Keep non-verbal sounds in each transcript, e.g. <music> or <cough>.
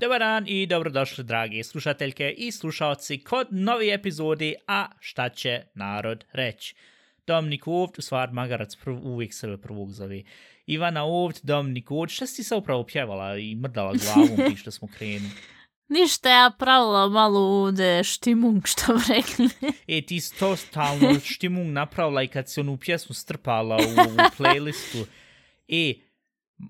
Dobar dan i dobrodošli, dragi slušateljke i slušalci, kod novi epizodi A šta će narod reći. Dominik Ovd, u stvar Magarac prv, uvijek sebe prvog zove. Ivana Ovd, Dominik Ovd, šta si se upravo pjevala i mrdala glavom <laughs> ti što smo krenuli? Ništa, ja pravila malo ovde štimung, <laughs> što bi rekli. E, ti si to stalno štimung napravila i kad se onu pjesmu strpala u, u playlistu. E,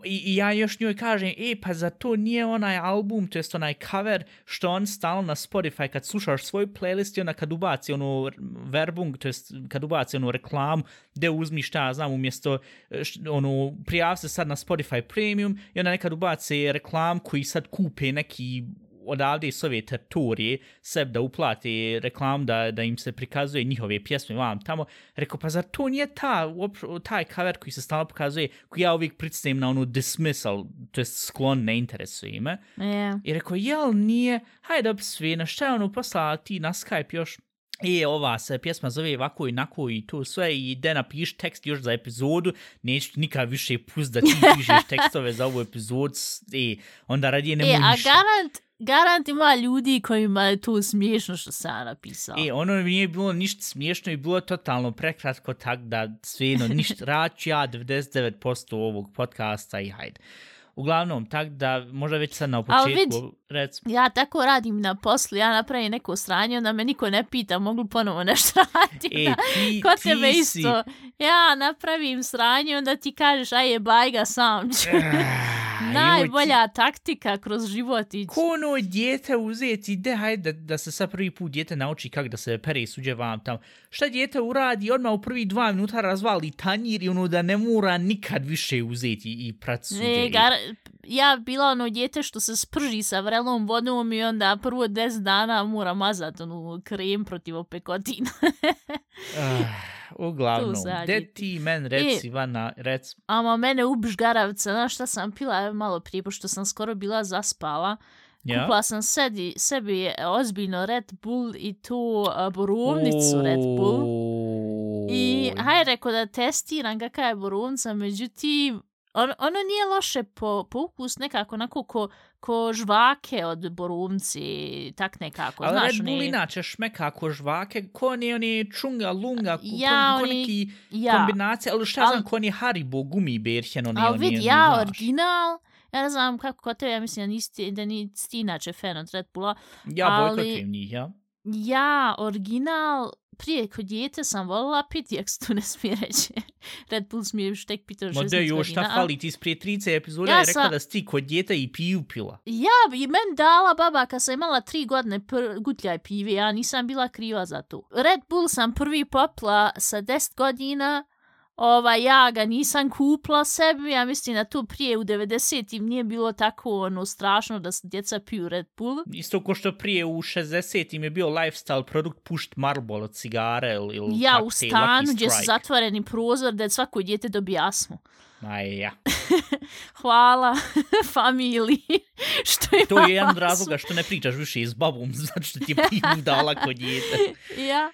i, i ja još njoj kažem, e, pa za to nije onaj album, to jest onaj cover, što on stalno na Spotify, kad slušaš svoj playlist i onda kad ubaci onu verbung, to jest kad ubaci onu reklamu, gde uzmi šta ja znam, umjesto ono, onu, prijav se sad na Spotify Premium i onda nekad ubaci reklam koji sad kupe neki odavde s ove teritorije seb da uplate reklam da, da im se prikazuje njihove pjesme vam tamo. Rekao, pa zar to nije ta, uopš- taj cover koji se stalno pokazuje, koji ja uvijek pricnem na onu dismissal, to je sklon, ne interesuje me. Je. I rekao, jel nije, hajde obsvi, na šta je ono poslala ti na Skype još, E, ova se pjesma zove ovako i nako i to sve i ide napiš tekst još za epizodu, neću nikad više pust da ti <laughs> pišeš tekstove za ovu epizodu, e, onda radije ne E, a ništa. garant, garant ima ljudi kojima je to smiješno što sam napisao. E, ono mi nije bilo ništa smiješno i bilo totalno prekratko, tak da svejedno ništa <laughs> raću ja 99% ovog podcasta i hajde. Uglavnom, tak da možda već sad na početku, rec, Ja tako radim na poslu, ja napravim neko sranje, onda me niko ne pita, mogu ponovo nešto <laughs> raditi. e, ti, Kod ti tebe si, isto. Ja napravim sranje, onda ti kažeš, aj je bajga sam ću. Ah, <laughs> Najbolja taktika kroz život ići. Ko ono djete uzeti, ide hajde da, da se sad prvi put djete nauči kako da se pere suđe vam tam. Šta djete uradi, odmah u prvi dva minuta razvali tanjir i ono da ne mora nikad više uzeti i prat suđe. Ne, gar, ja bila ono dijete što se sprži sa vrelom vodom i onda prvo 10 dana mora mazat onu krem protiv opekotina. <laughs> Ah, uglavnom, Tu sad de je. ti men reci, E. Ivana, rec. Ama mene ubiš garavca, znaš šta sam pila malo prije, pošto sam skoro bila zaspala. Ja? Kupila sam sedi, sebi ozbiljno Red Bull i tu a, borovnicu Red Bull. I hajde rekao da testiram kakva je borovnica, međutim, on, ono nije loše po, po ukus nekako onako ko, ko žvake od borovnici, tak nekako, Ali znaš. Red Bull one- inače šmeka ko žvake, ko ne oni čunga, lunga, ko, Ja, ko, ko oni- neki ja. kombinacije, ali šta Al- znam, ko ni Haribo gumibärchen, oni, Ali oni, vidi, oni, ja znaš. original, ja ne znam kako kod tebe, ja mislim da nisi, da nisi inače fan od Red Bulla. Ja ali- bojkotujem njih, ja. Ja, original, prije kod djete sam volila piti, jak se tu ne smije reći. <laughs> Red Bull smije još tek piti od Ma 16 da još godina. šta fali, ti prije 30 epizoda Ja je rekla sam- da si ti kod djeta i piju pila. Ja, bi men dala baba kad sam imala tri godine pr- gutljaj pive, ja nisam bila kriva za to. Red Bull sam prvi popla sa 10 godina, Ova, ja ga nisam kupla sebi, ja mislim da to prije u 90-im nije bilo tako ono strašno da se djeca piju Red Bull. Isto ko što prije u 60 im je bio lifestyle produkt pušt Marlboro od cigare ili, ili Ja u stanu gdje su zatvoreni prozor da svako dijete dobije astmu. Aj, ja. <laughs> Hvala <laughs> familiji <laughs> što ima To je jedan razloga što ne pričaš više s babom, što ti je dala kod djeta. ja.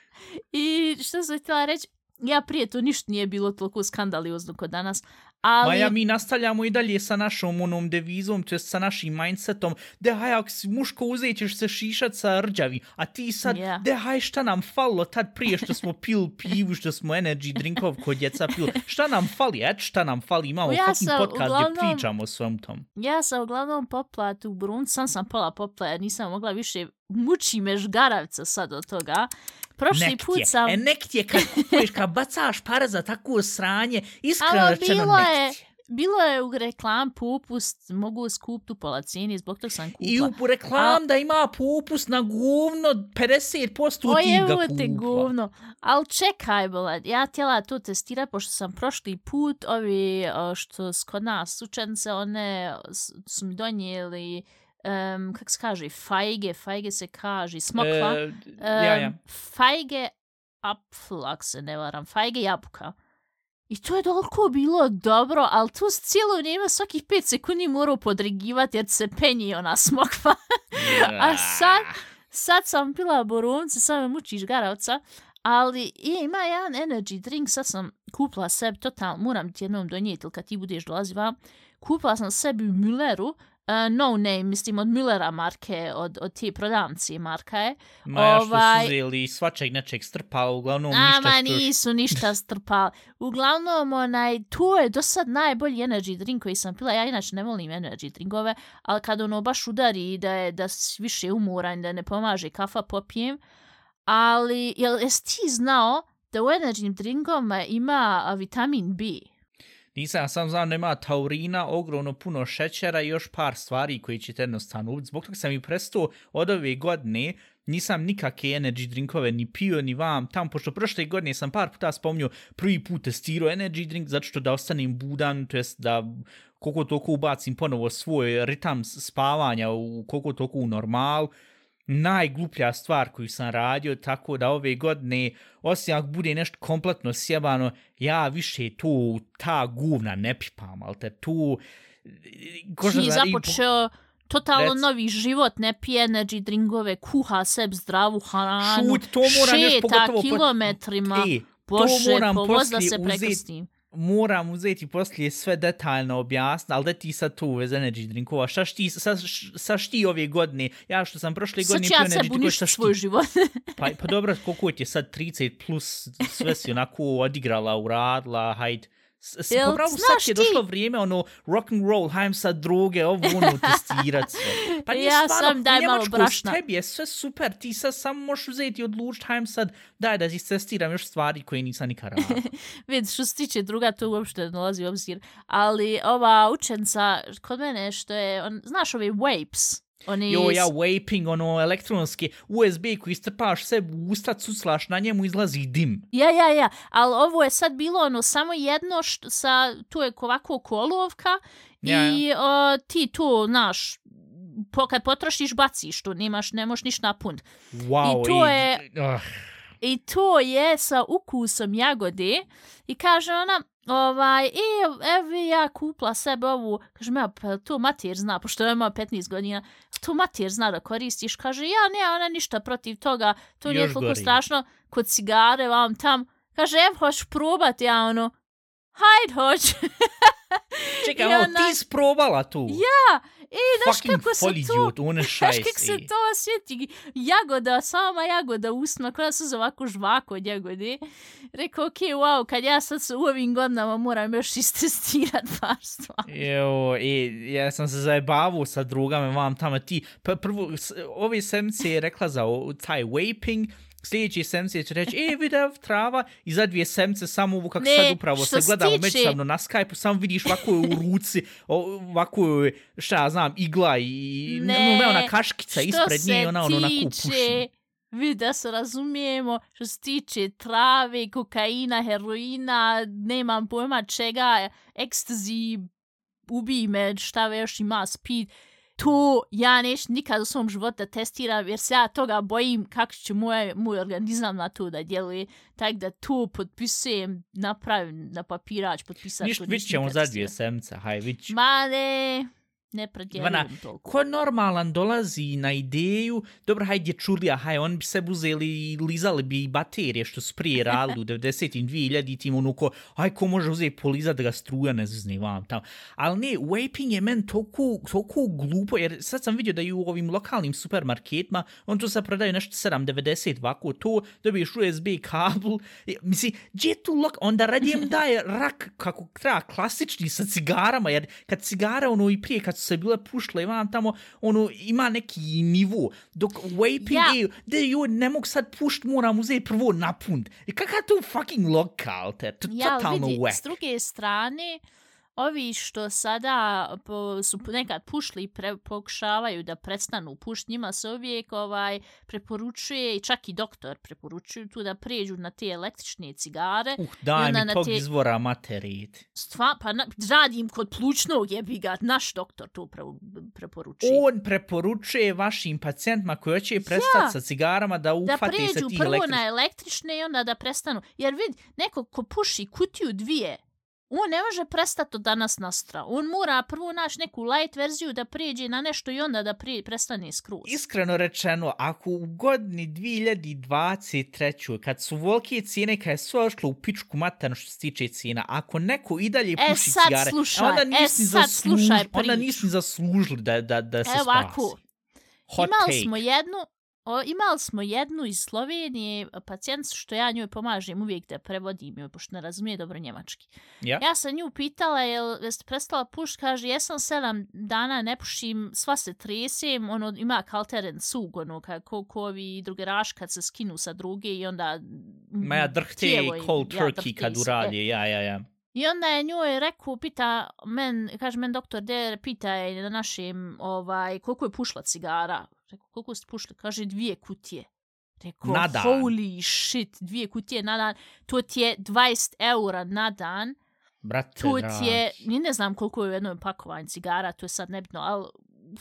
I što sam htjela reći, ja prije to ništa nije bilo toliko skandaliozno kod danas, ali... Ma ja, mi nastavljamo i dalje sa našom onom devizom, to sa našim mindsetom, de haj, ako si muško uzet ćeš se šišat sa rđavi, a ti sad, Ja. de haj, šta nam falilo tad prije što smo pil pivu, što smo energy drinkov kod djeca pili, šta nam fali, et, šta nam fali, imamo Ja fucking podcast gdje uglavnom- pričamo o svom tom. Ja sam uglavnom popla tu brun, sam sam pola popla jer nisam mogla više, muči me žgaravca sad od toga. Prošli Nek ti put sam... e nek ti je kad kupuješ, kad bacaš para za takvo sranje, iskreno Ali rečeno bilo nek je, bilo je u reklam popust, mogu skupiti u pola cijeni, zbog toga sam kupla. I u reklam da ima popust na govno 50% O ti ga evo kupla. te govno. Al čekaj, bola, ja htjela to testirat, pošto sam prošli put, ovi što kod nas učence, one su mi donijeli, um, kak se kaže, fajge, fajge se kaže, smokva. E, ja, ja. Em, Fajge apfel, ako se ne varam, fajge jabuka. I to je toliko bilo dobro, ali tu cijelo vrijeme svakih 5 sekundi morao podrigivati jer se penji ona smokva. <laughs> A sad, sad sam pila borovnice, sad me mučiš garavca, ali je, ima jedan energy drink, sad sam kupila sebi, totalno, moram ti jednom donijeti, ili kad ti budeš dolazi vam, kupila sam sebi u Mülleru, uh, no name, mislim od Müllera marke, od, od te prodavnice marka je. Ma ja što Ovaj- su uzeli svačeg nečeg strpao, uglavnom ništa Ama što... nisu ništa <laughs> strpali. Uglavnom, onaj, to je do sad najbolji energy drink koji sam pila. Ja inače ne volim energy drinkove, ali kad ono baš udari da je da više umoran, da ne pomaže kafa popijem. Ali, jel, jesi ti znao da u energy drinkovima ima vitamin B? Nisam, ja sam znam, nema taurina, ogromno puno šećera i još par stvari koji ćete jednostavno ubiti. Zbog toga sam i prestao od ove godine, nisam nikakve energy drinkove ni pio ni vam tam, pošto prošle godine sam par puta spomnio prvi put testirao energy drink, zato što da ostanem budan, to jest da koliko toliko ubacim ponovo svoj ritam spavanja, u koliko toliko u normal, najgluplja stvar koju sam radio, tako da ove godine, osim ako bude nešto kompletno sjebano, ja više tu ta guvna ne pipam, ali te tu... ko Ti po- započeo totalno Rec- novi život, ne pije energy drinkove, kuha seb zdravu hranu, Šut, to moram još šeta pogotovo po- kilometrima. E, Bože, moram povoz da poslije se uzeti- prekrstim. Moram uzeti poslije sve detaljno objasniti, ali da ti sad tu vez energy drinkova, šta šti, sa, sa šti ove godine, ja što sam prošle Sad godine ću pio ja energy drinkova, šta šti? svoj život. <laughs> Pa, pa dobro, koliko ti je sad 30 plus, sve si onako <laughs> odigrala, uradila, hajde. S- s- Jel, Po pravu sad znaš je ti- došlo vrijeme, ono, rock and roll, hajem sad droge, ovo ono, testirat sve. Pa nije Ja stvarno, sam, daj malo brašna. Tebi je sve super, ti sad samo možeš uzeti i odlučiti, hajem sad, daj da testiram još stvari koje nisam nikad radio. <laughs> Vid, što se tiče druga, to uopšte ne dolazi u obzir. Ali ova učenca kod mene što je, on, znaš ove vapes? Oni Jo, ja vaping, ono, elektronske USB koji strpaš u usta, cuclaš, na njemu izlazi dim. Ja, ja, ja, ali ovo je sad bilo ono samo jedno što sa, tu je ovako kolovka Ja, i o, ti to, znaš, po, kad potrošiš baciš to, nemaš, ne možeš ništa napuniti. Wow, I to i- je- ah. I to je sa ukusom jagode i kaže ona, ovaj, e, evo ja kupla sebe ovu, kaže ja, pa to mater zna, pošto ja ima 15 godina, to mater zna da koristiš, kaže, ja, ne, ona ništa protiv toga, to nije toliko strašno, kod cigare, vam tam, kaže, evo, hoćeš probat, ja, ono, hajde, hoć. Čekaj, <laughs> I ono, ti isprobala tu. Ja, e, znaš Fucking kako se to... <laughs> one Znaš kako se to osjeti? Jagoda, sama jagoda u ustima, koja se zove ovako žvako od jagode. Rekao, ok, wow, kad ja sad se u ovim godinama moram još istestirat par stvari. Jo, e, ja sam se zajebavao sa drugama, vam tamo ti, pa prvo, ove semce je rekla za o- taj vaping, sljedeći semce će reći, e, vidio trava, i za dvije semce samo ovo kako Ne, sad upravo se gledamo međusobno na Skype-u, samo vidiš ovako je u ruci, ovako je, šta ja znam, igla i, ne, ne ona kaškica ispred nje, ona ono onako puši. vi da se razumijemo, što se tiče trave, kokaina, heroina, nemam pojma čega, ekstazi, ubij me, šta ve još ima, speed, to ja neću nikad u svom životu da testiram, jer se ja toga bojim kako će moj, moj organizam na to da djeluje, tako da to potpisujem, napravim na papirač, potpisat to vidit ćemo za dvije semce, haj, vidit ćemo. Ma ne, ne predjelujem Ivana, toliko. ko normalan dolazi na ideju, dobro, hajde čurlija, haj, on bi se uzeli i lizali bi baterije što su prije radili u <laughs> 90-im, 2000-im, ono ko, aj, ko može uzeti polizat da ga struja ne zne vam tamo. Ali ne, vaping je men toliko, toliko glupo, jer sad sam vidio da i u ovim lokalnim supermarketima, on tu sad prodaju nešto 7,90 ovako, to dobiješ USB kabel, misli, gdje je tu lok, onda radijem daje rak kako treba, klasični sa cigarama, jer kad cigara, ono i prije, kad su se bile pušle, vam tamo, ono, ima neki nivo, dok vaping Ja. da ju ne mogu sad pušt, moram uzeti prvo napund. I kakav tu fucking lokal, te, to Ja, totalno vidi, whack. s druge strane, ovi što sada po, su nekad pušli i pre, pokušavaju da prestanu pušt, njima se uvijek ovaj, preporučuje, i čak i doktor preporučuju tu da pređu na te električne cigare. Uh, daj mi tog te- izvora materit. Stva, pa na, radim kod plućnog jebiga, naš doktor to pre, preporučuje. On preporučuje vašim pacijentima koji hoće prestati Ja. sa cigarama da da ufate se pređu tih prvo električnih na električne i onda da prestanu. Jer vid, neko ko puši kutiju dvije on ne može prestati od danas nastra. On mora prvo naći neku light verziju da prijeđe na nešto i onda da prije, prestane skroz. Iskreno rečeno, ako u godini 2023. kad su volke cijene, kad je sve ošlo u pičku materno što se tiče cijena, ako neko i dalje E, puši sad cigare, slušaj, onda e, nisi sad zasluž, slušaj onda nisi zaslužili da, da, da se Evo spasi. ovako, Hot imali take. smo jednu, o, imali smo jednu iz Slovenije, pacijent što ja njoj pomažem uvijek da prevodim joj, pošto ne razumije dobro njemački. Ja? Ja sam nju pitala, jel jeste prestala puš, kaže, jesam sedam dana, ne pušim, sva se tresem, ono, ima kalteren cug, ono, kako ko ovi drugeraš kad se skinu sa druge i onda... Ma ja drhte im- cold ja, turkey drhte kad e. uradi, ja, ja, ja. I onda je njoj rekao, pita, men, kaže men doktor, de, pita je na našem, ovaj, koliko je pušla cigara? Rekao, koliko ste pušli? Kaže, dvije kutije. Rekao, Na dan. holy shit, dvije kutije na dan. To ti je 20 eura na dan. Brate, To ti je, ni ne znam koliko je u jednom pakovanju cigara, to je sad nebitno, ali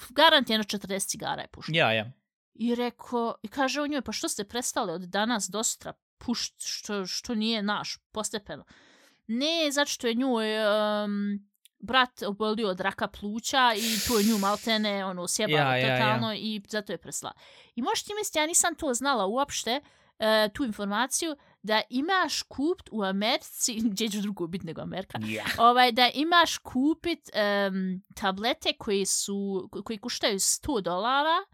garant jedno 40 cigara je pušla. Ja, ja. I rekao, i kaže on njoj, pa što ste prestali od danas do sutra pušt, što, što nije naš, postepeno. Ne, zato što je njoj um, brat obolio od raka pluća i to je nju maltene ono, sjebalo Ja, ja, ja. totalno i zato je presla. I možeš ti misliti, ja nisam to znala uopšte, uh, tu informaciju, da imaš kupt u Americi, <laughs> gdje ću drugo biti nego Amerika, Ja. ovaj, da imaš kupit um, tablete koji su, koji kuštaju 100 dolara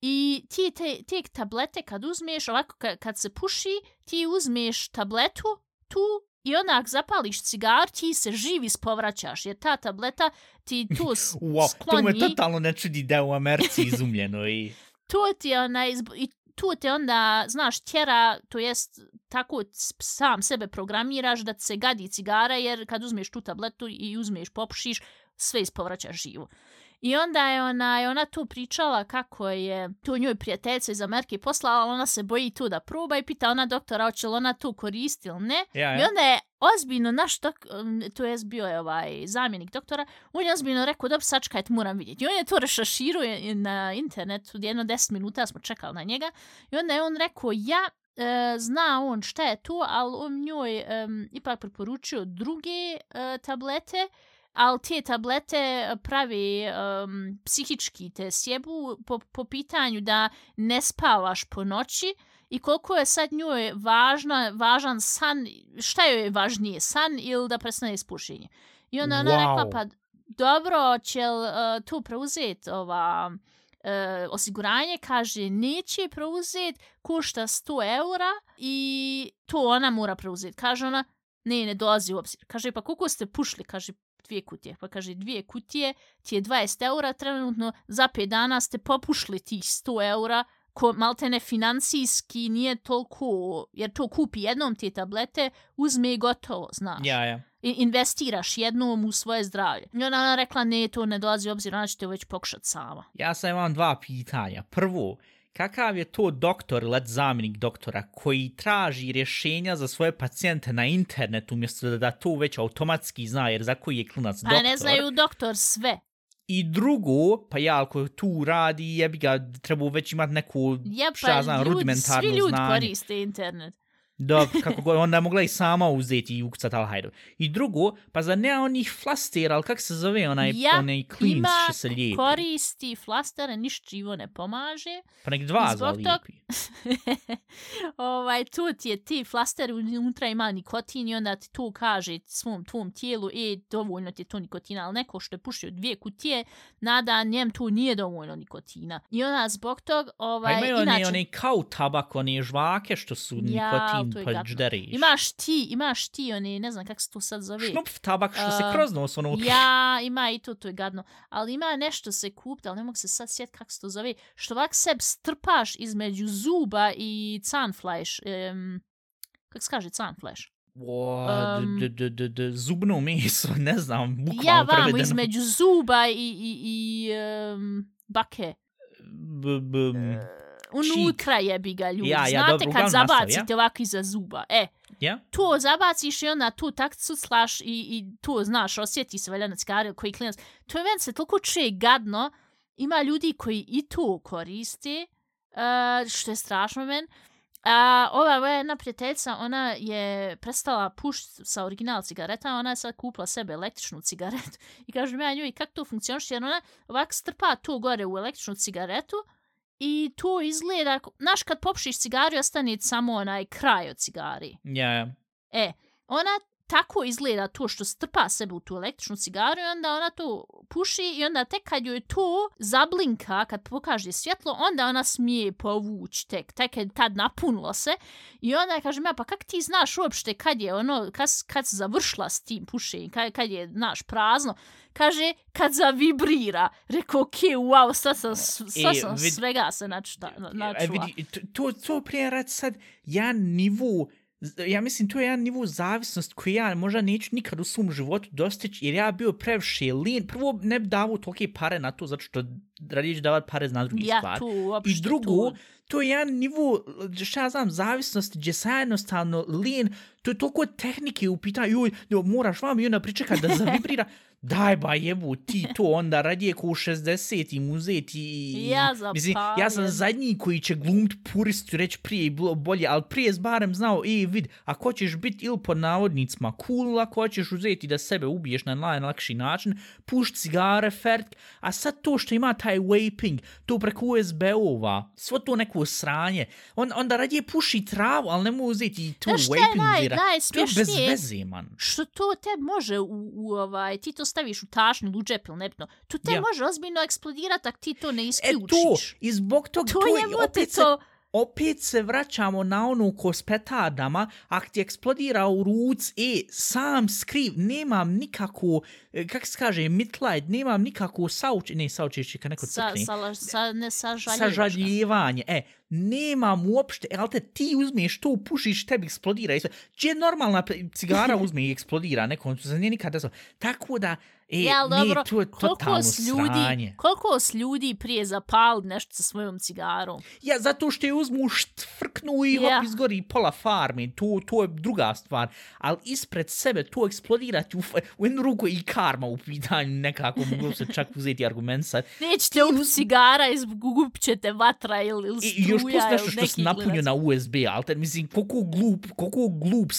i ti te, te tablete kad uzmeš, ovako kad, kad se puši, ti uzmeš tabletu tu i onak zapališ cigar, ti se živi spovraćaš, jer ta tableta ti tu Wow, <laughs> to me skloni, totalno ne čudi da je u Americi izumljeno i... <laughs> to ti je onaj, zb- i tu te onda, znaš, tjera, to jest tako sam sebe programiraš da se gadi cigara, jer kad uzmeš tu tabletu i uzmeš, popušiš, sve ispovraćaš živo. I onda je ona, ona tu pričala kako je to njoj prijateljica iz Amerike poslala, ona se boji tu da proba i pita ona doktora hoće li ona to koristi ili ne. Ja, I ja. onda je ozbiljno naš dok, to je bio je ovaj zamjenik doktora, on je ozbiljno rekao, dobro, sačekajte, moram vidjeti. I on je to rešaširao je- na internetu, jedno 10 minuta smo čekali na njega. I onda je on rekao, ja, e, zna on šta je to, ali on njoj em, ipak preporučio druge e, tablete, ali te tablete pravi um, psihički te sjebu po, po pitanju da ne spavaš po noći i koliko je sad njoj važna, važan san, šta joj je važnije, san ili da prestane ispušenje. I onda ona Wow. rekla, pa dobro, će li uh, tu preuzeti ova uh, osiguranje, kaže, neće preuzeti, košta 100 eura i to ona mora preuzeti. Kaže ona, ne, ne dolazi u obzir. Kaže, pa koliko ste pušli? Kaže, dvije kutije. Pa kaže, dvije kutije ti je 20 eura, trenutno za 5 dana ste popušli tih 100 eura, ko maltene financijski nije toliko, jer to kupi jednom te tablete, uzme i gotovo, znaš. Ja, ja. I investiraš jednom u svoje zdravlje. I ona, rekla, ne, to ne dolazi u obzir, ona će te već pokušat sama. Ja sam imam dva pitanja. Prvo, kakav je to doktor, let zamjenik doktora, koji traži rješenja za svoje pacijente na internetu, umjesto da, da to već automatski zna, jer za koji je klinac Pa doktor. ne znaju doktor sve. I drugo, pa ja ako tu radi, jebi ga, treba već imat neku, Ja, šta ja pa znam, ljudi, rudimentarno svi ljudi znanje. koriste internet. Da, kako god, onda mogla i sama uzeti i ukucat, ali hajde. I drugo, pa za ne onih flastera, ali kak se zove onaj, Ja, onaj ima što se lijepi. koristi flastere, ništa živo ne pomaže. Pa nek dva I zbog tog- <laughs> ovaj, tu ti je ti flaster, unutra ima nikotin i onda ti tu kaže svom tvom tijelu, e, dovoljno ti je to nikotina, ali neko što je pušio dvije kutije, nada njem tu nije dovoljno nikotina. I onda zbog tog, Pa ovaj, imaju one, inače, one kao tabak, one žvake što su Ja, nikotin to je pa gadno. džderiš. imaš ti, imaš ti, one, ne znam kako se to sad zove. Šnupf tabak što se A, kroz nos, ono... Ja, ima i to, to je gadno. Ali ima nešto se kupta, ali ne mogu se sad sjet kako se to zove, što ovak seb strpaš između zuba i canflash. Um, kako se kaže canflash? Wow, Um, d, d, d, d, zubno meso, <laughs> ne znam, bukvalno Ja, vamo, prevedeno. između zuba i, i, i um, bake. B, b, Unutra je bi ga ljudi. Ja, ja, Znate dobro, kad uglavnom nastavi, zabacite ovako iza zuba. E, ja? to zabaciš i onda tu tak cuclaš i, i to, znaš, osjeti se valjda na cigari koji klinac. To je meni se toliko čuje gadno. Ima ljudi koji i to koriste, uh, što je strašno men. A ova moja jedna prijateljica, ona je prestala pušiti sa original cigaretama, ona je sad kupila sebe električnu cigaretu. <laughs> I kažem ja njoj, kako to funkcioniš? Jer ona ovako strpa to gore u električnu cigaretu i to izgleda, znaš kad popušiš cigaru, ostane samo onaj kraj od cigari. Ja, ja. E, ona tako izgleda to što strpa sebe u tu električnu cigaru i onda ona to puši i onda tek kad joj to zablinka, kad pokaže svjetlo, onda ona smije povući tek, tek je tad napunilo se i onda ja kažem ja pa kak ti znaš uopšte kad je ono, kad, kad se završila s tim pušenjem, kad, kad je naš prazno, kaže kad zavibrira. Rekao, ok, wow, sad sam, sad sam e, vid, svega se načuta, načula. E, vidi, to, to prije rad sad, ja nivu, ja mislim, to je jedan nivo zavisnost koji ja možda neću nikad u svom životu dostići, jer ja bio previše lin. Prvo, ne bi davao tolike pare na to, zato što radije ću davati pare na drugi ja, stvar. Tu, I drugo, tu. to je jedan nivo, šta ja znam, zavisnost, gdje sam jednostavno lin, to je toliko tehnike u pitanju, joj, moraš vam i onda pričekati da <laughs> zavibrira. Daj ba jebu ti to onda radije ko u 60 i uzeti i... Ja Mislim, ja sam zadnji koji će glumt puristu reći prije i bilo bolje, ali prije zbarem znao, ej vid, ako ćeš biti ili pod navodnicima cool, ako ćeš uzeti da sebe ubiješ na najlakši način, pušt cigare, fertk, a sad to što ima taj vaping, to preko USB-ova, svo to neko sranje, on, onda radije puši travu, ali ne mu uzeti tu vaping naj, naj, to je bez veze, man. Što to te može u, u ovaj, ti to staviš u tašnu ili u džep ili nebitno, to te ja. može ozbiljno eksplodirati ako ti to ne isključiš. E to, i zbog tog, to, to je opet to... Opet se vraćamo na onu ko s petardama, ako ti eksplodira u ruc, e, sam skriv, nemam nikakvu, e, kak se kaže, mitlight, nemam nikakvu sauč, ne saučešće, kad neko crkne. Sa, sa, sa, ne sažaljevanje. E, nemam uopšte, ali te ti uzmeš to, pušiš, tebi eksplodira. Če normalna cigara uzme i eksplodira, nekom, se nije nikada. Tako da, E, ja, dobro, to je totalno ljudi, sranje. Koliko s ljudi prije zapali nešto sa svojom cigarom? Ja, zato što je uzmu štvrknu i yeah. hop izgori pola farme. To, to je druga stvar. Ali ispred sebe to eksplodirati u, u jednu ruku i karma u pitanju nekako mogu se čak uzeti argument sad. <laughs> Nećete u cigara, izgubit ćete vatra ili, ili struja. I još plus nešto što se napunio na USB, ali te, mislim, koliko, glup, koliko glup,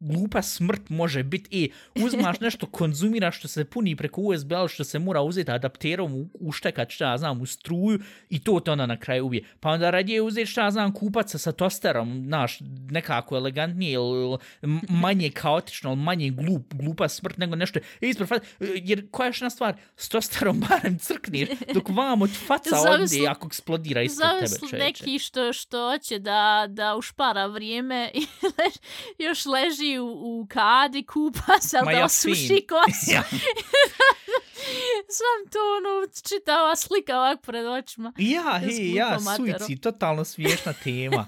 glupa smrt može biti. E, uzmaš <laughs> nešto, konzumiraš što se puni puni preko USB, ali što se mora uzeti adapterom, uštekat šta ja znam, u struju i to te onda na kraju ubije. Pa onda radije uzeti šta ja znam, kupaca sa tosterom, znaš, nekako elegantnije ili <laughs> manje kaotično, ili manje glup, glupa smrt nego nešto. Ispred, jer koja je šna stvar, s tosterom <laughs> barem crkneš, dok vam od faca odde ako eksplodira ispred tebe. Zavisli neki što, što hoće da, da ušpara vrijeme <laughs> i lež, još leži u, u kadi kupa se, da osuši kosu. Ja. <laughs> Sam to ono čitava slika ovak pred očima. Ja, hej, ja, suicid, totalno smiješna tema.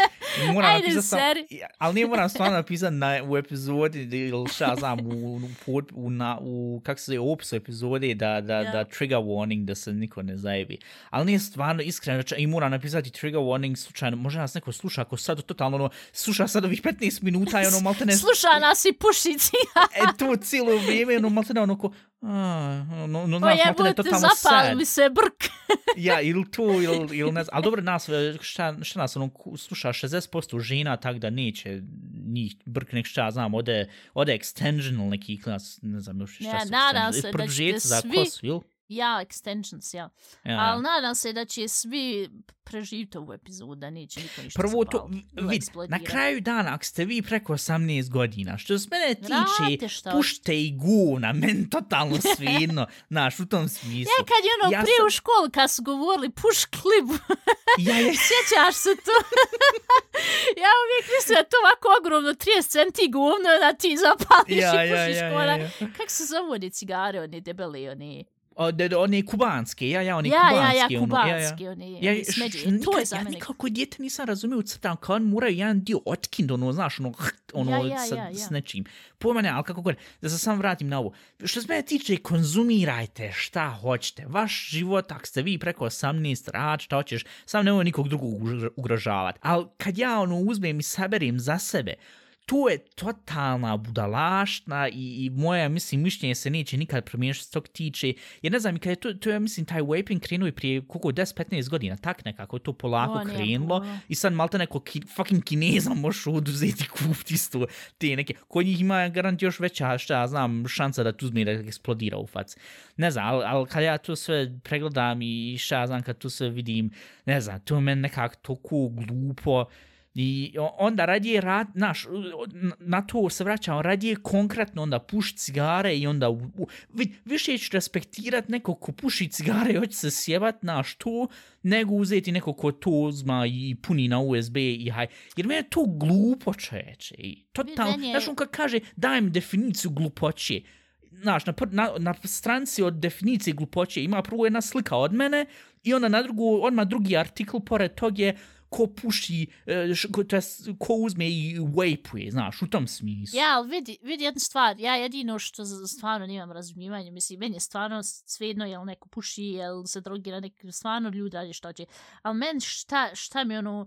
Moram Ajde, seri. Sam, ali nije moram stvarno napisati na, u epizodi, ili šta znam, u, u, u, na, u kak se zove, opisu epizode, da, da, yeah. da trigger warning, da se niko ne zajebi. Ali nije stvarno iskreno, i moram napisati trigger warning, slučajno, može nas neko sluša, ako sad totalno, ono, sluša sad ovih 15 minuta i ono, malte ne... Sluša nas i pušici. e, to cijelo vrijeme, ono, malte ne, ono, ko, A, no, no, znaš, malo je totalno sad. mi se brk. <laughs> ja, ili tu, ili, ili ne znam. Ali dobro, nas, šta, šta nas, ono, sluša 60% žena, tak da neće njih brk nek šta, znam, ode, ode extensional neki klas, ne znam, još šta ja, su. Nadam se da ćete svi... Kosu, ili? Ja, extensions, ja. ja. Ali nadam se da će svi preživiti ovu epizodu, da neće niko ništa Prvo to, vid, na kraju dana, ako ste vi preko 18 godina, što se mene tiče, pušte i guna, men totalno svidno, <laughs> znaš, u tom smislu. Ja, kad je ono ja prije sam... u školu, kad su govorili, puš klibu, <laughs> ja, ja. <laughs> sjećaš se to? ja uvijek mislim da to ovako ogromno 30 centi govno da ti zapališ ja, i pušiš ja, ja. Ja, ja. Kako se zove one cigare, one debele, one... O, de, de, one kubanske, ja, ja, one ja, kubanske. Ja, ja, kubanske, ono, ja, ja. one smeđe. Ja, to je za mene. Ja nikako djete nisam razumio u crtam, kao on moraju jedan dio otkind, ono, znaš, ono, ono, ja, ja, sa, ja, ja. s nečim. Po mene, ali kako god, da se sam vratim na ovo. Što se mene tiče, konzumirajte šta hoćete. Vaš život, ako ste vi preko 18, rad, šta hoćeš, sam nemoj nikog drugog ugrožavati. Ali kad ja, ono, uzmem i saberim za sebe, to je totalna budalašna i, i moja, mislim, mišljenje se neće nikad promijeniti što tog tiče. Jer ne znam, kad je to, to je, mislim, taj vaping krenuo i prije koliko, 10-15 godina, tak nekako je to polako O, krenulo. I sad malte neko ki, fucking kineza <laughs> možeš oduzeti kupiti isto te neke. Kod njih ima garant još veća, šta ja znam, šansa da tu uzme i da eksplodira u fac. Ne znam, ali, ali kad ja to sve pregledam i šta ja znam, kad to sve vidim, ne znam, to je meni nekako toliko glupo. I onda radije rad, naš, na to se vraćam, radije konkretno onda puši cigare i onda, u, u, vi, više ću respektirat nekog ko puši cigare i hoće se sjebat naš to, nego uzeti nekog ko to uzma i puni na USB i haj. Jer meni je to glupo čeče. I totalno, Meni je- znaš on kad kaže daj mi definiciju glupoće, znaš, na, na, na stranci od definicije glupoće ima prvo jedna slika od mene i onda na drugu, odmah drugi artikl pored tog je ko puši, e, ko, to jest, ko uzme i vapeuje, znaš, u tom smislu. Ja, ali vidi, vidi jednu stvar, ja jedino što stvarno nemam razumijevanja, mislim, meni je stvarno svejedno jel neko puši, jel se drogira, nek, stvarno ljudi radi što će. Ali meni šta, šta mi ono,